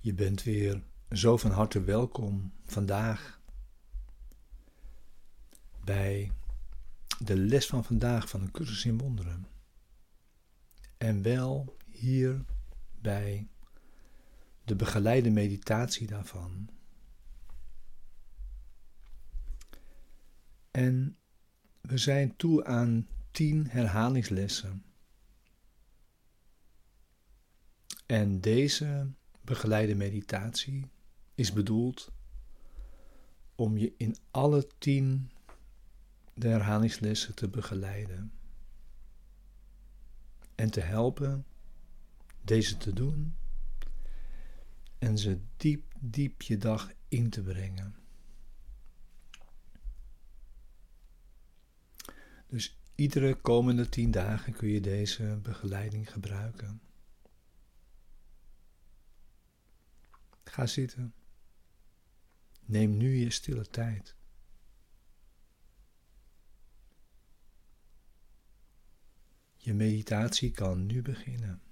Je bent weer zo van harte welkom vandaag bij de les van vandaag van een cursus in wonderen. En wel hier bij de begeleide meditatie daarvan. En we zijn toe aan tien herhalingslessen. En deze begeleide meditatie is bedoeld om je in alle tien de herhalingslessen te begeleiden en te helpen deze te doen en ze diep, diep je dag in te brengen. Dus iedere komende tien dagen kun je deze begeleiding gebruiken. Ga zitten. Neem nu je stille tijd. Je meditatie kan nu beginnen.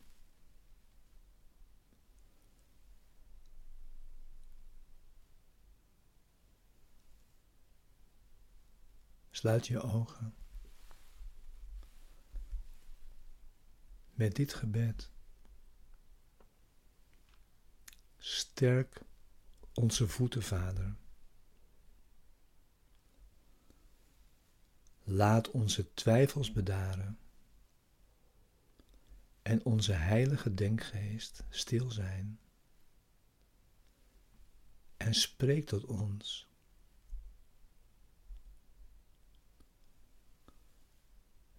Sluit je ogen. Met dit gebed sterk onze voeten, Vader. Laat onze twijfels bedaren en onze heilige denkgeest stil zijn. En spreek tot ons.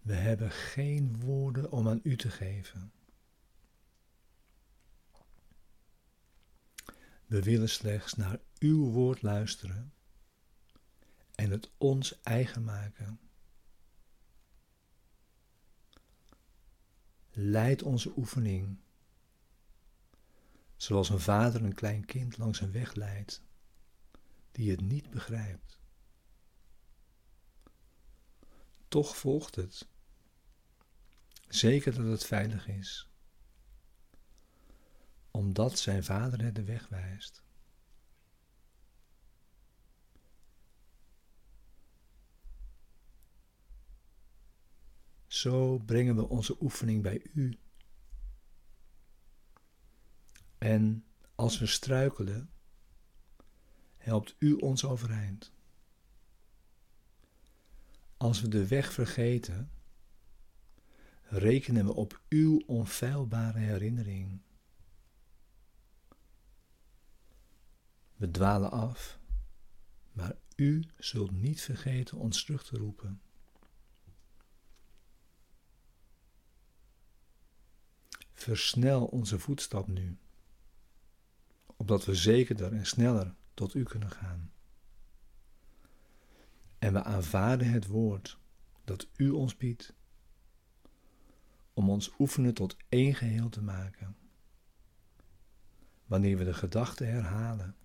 We hebben geen woorden om aan u te geven. We willen slechts naar uw woord luisteren en het ons eigen maken. Leid onze oefening, zoals een vader een klein kind langs een weg leidt die het niet begrijpt. Toch volgt het, zeker dat het veilig is omdat zijn vader het de weg wijst. Zo brengen we onze oefening bij u. En als we struikelen, helpt u ons overeind. Als we de weg vergeten, rekenen we op uw onfeilbare herinnering. We dwalen af, maar u zult niet vergeten ons terug te roepen. Versnel onze voetstap nu, opdat we zekerder en sneller tot u kunnen gaan. En we aanvaarden het woord dat u ons biedt, om ons oefenen tot één geheel te maken. Wanneer we de gedachten herhalen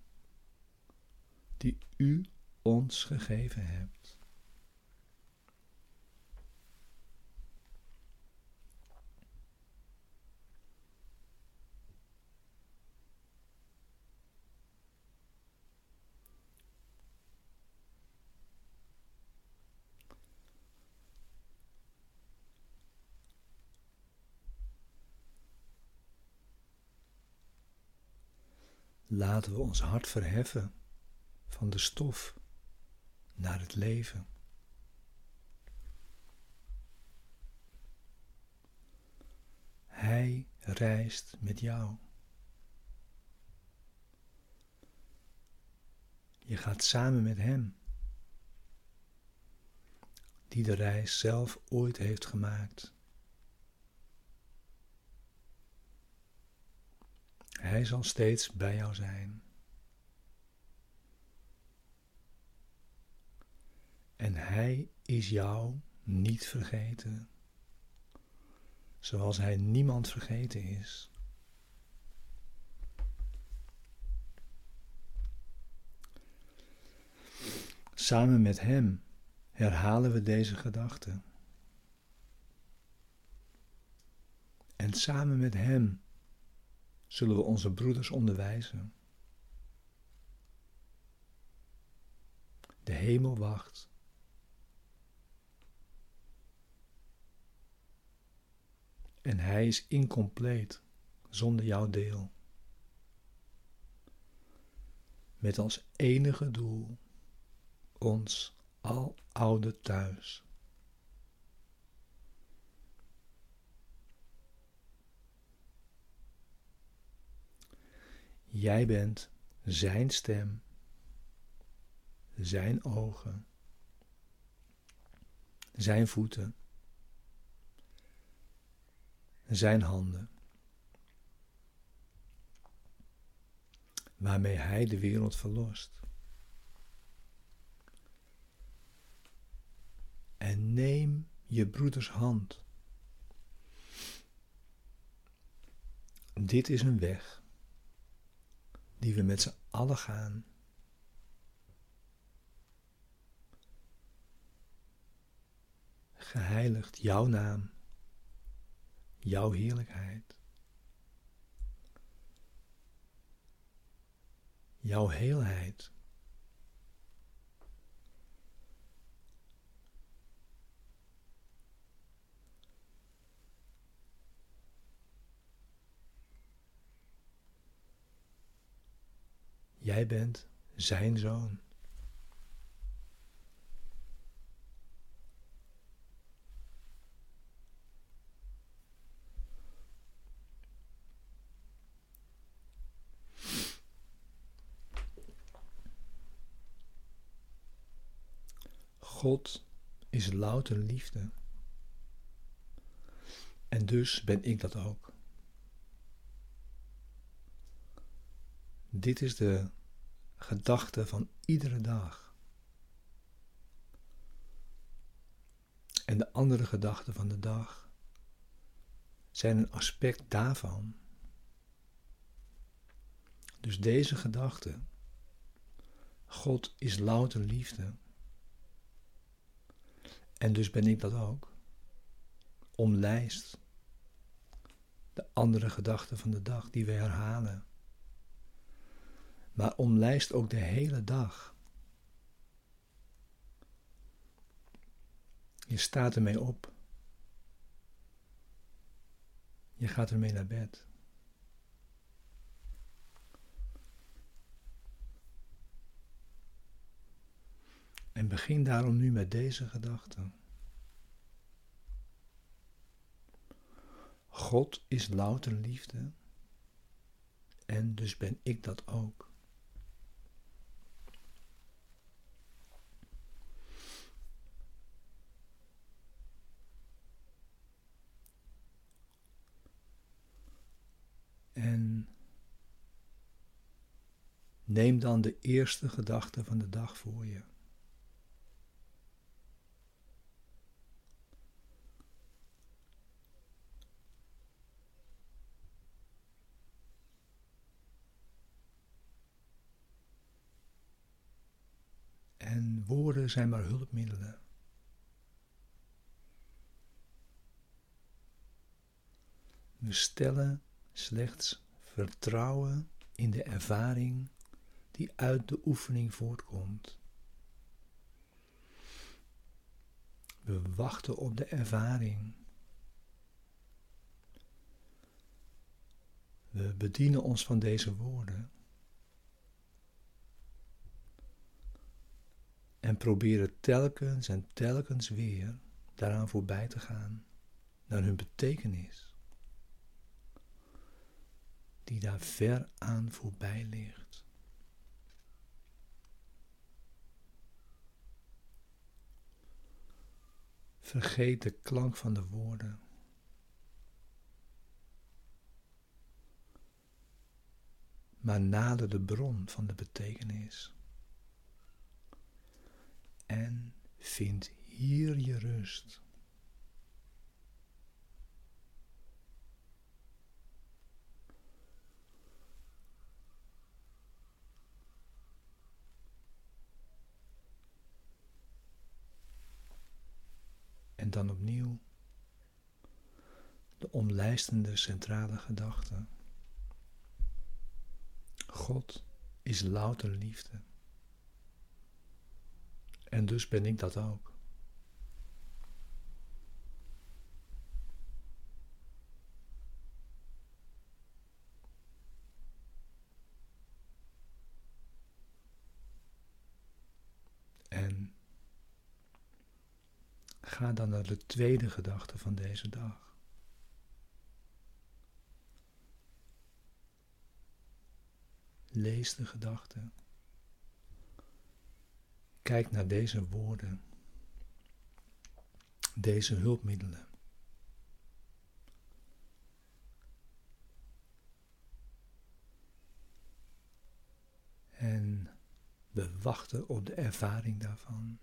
die u ons gegeven hebt. Laten we ons hart verheffen van de stof naar het leven. Hij reist met jou. Je gaat samen met Hem, die de reis zelf ooit heeft gemaakt. Hij zal steeds bij jou zijn. En Hij is jou niet vergeten, zoals Hij niemand vergeten is. Samen met Hem herhalen we deze gedachte. En samen met Hem zullen we onze broeders onderwijzen. De hemel wacht. En hij is incompleet zonder jouw deel. Met als enige doel ons al oude thuis. Jij bent Zijn stem, Zijn ogen, Zijn voeten, Zijn handen, waarmee Hij de wereld verlost. En neem je broeders hand. Dit is een weg die we met z'n allen gaan. Geheiligd jouw naam, jouw heerlijkheid, jouw heelheid. Jij bent zijn zoon. God is louter liefde. En dus ben ik dat ook. Dit is de gedachte van iedere dag. En de andere gedachten van de dag zijn een aspect daarvan. Dus deze gedachte, God is louter liefde. En dus ben ik dat ook. Omlijst de andere gedachten van de dag die we herhalen maar omlijst ook de hele dag. Je staat ermee op. Je gaat ermee naar bed. Begin daarom nu met deze gedachten. God is louter liefde en dus ben ik dat ook. En neem dan de eerste gedachte van de dag voor je. En woorden zijn maar hulpmiddelen. We stellen slechts vertrouwen in de ervaring die uit de oefening voortkomt. We wachten op de ervaring. We bedienen ons van deze woorden. En proberen telkens en telkens weer daaraan voorbij te gaan, naar hun betekenis die daar ver aan voorbij ligt. Vergeet de klank van de woorden. Maar nader de bron van de betekenis. En vind hier je rust. En dan opnieuw de omlijstende centrale gedachte. God is louter liefde. En dus ben ik dat ook. En ga dan naar de tweede gedachte van deze dag. Lees de gedachte. Kijk naar deze woorden, deze hulpmiddelen. En we wachten op de ervaring daarvan.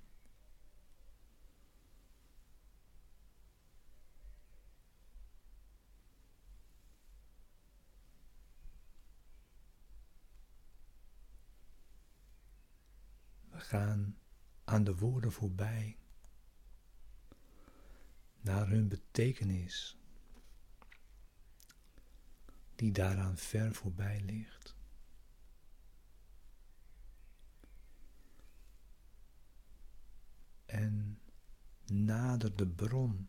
Gaan aan de woorden voorbij, naar hun betekenis, die daaraan ver voorbij ligt. En nader de bron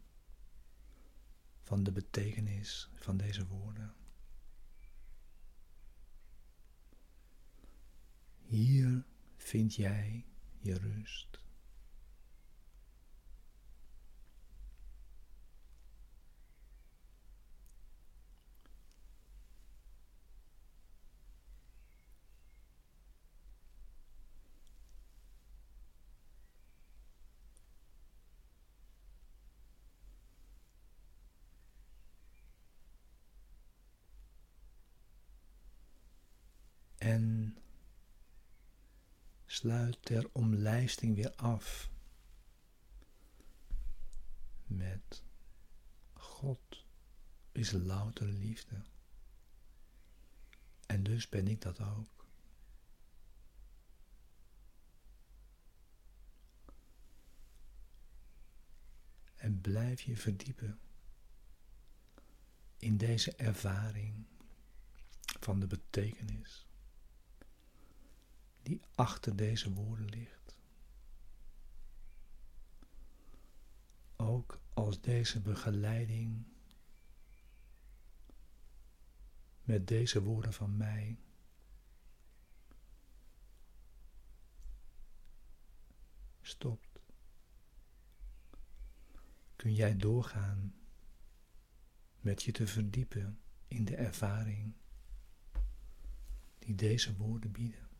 van de betekenis van deze woorden. Hier vind jij je rust. En sluit ter omlijsting weer af met God is louter liefde. En dus ben ik dat ook. En blijf je verdiepen in deze ervaring van de betekenis die achter deze woorden ligt. Ook als deze begeleiding met deze woorden van mij stopt, kun jij doorgaan met je te verdiepen in de ervaring die deze woorden bieden.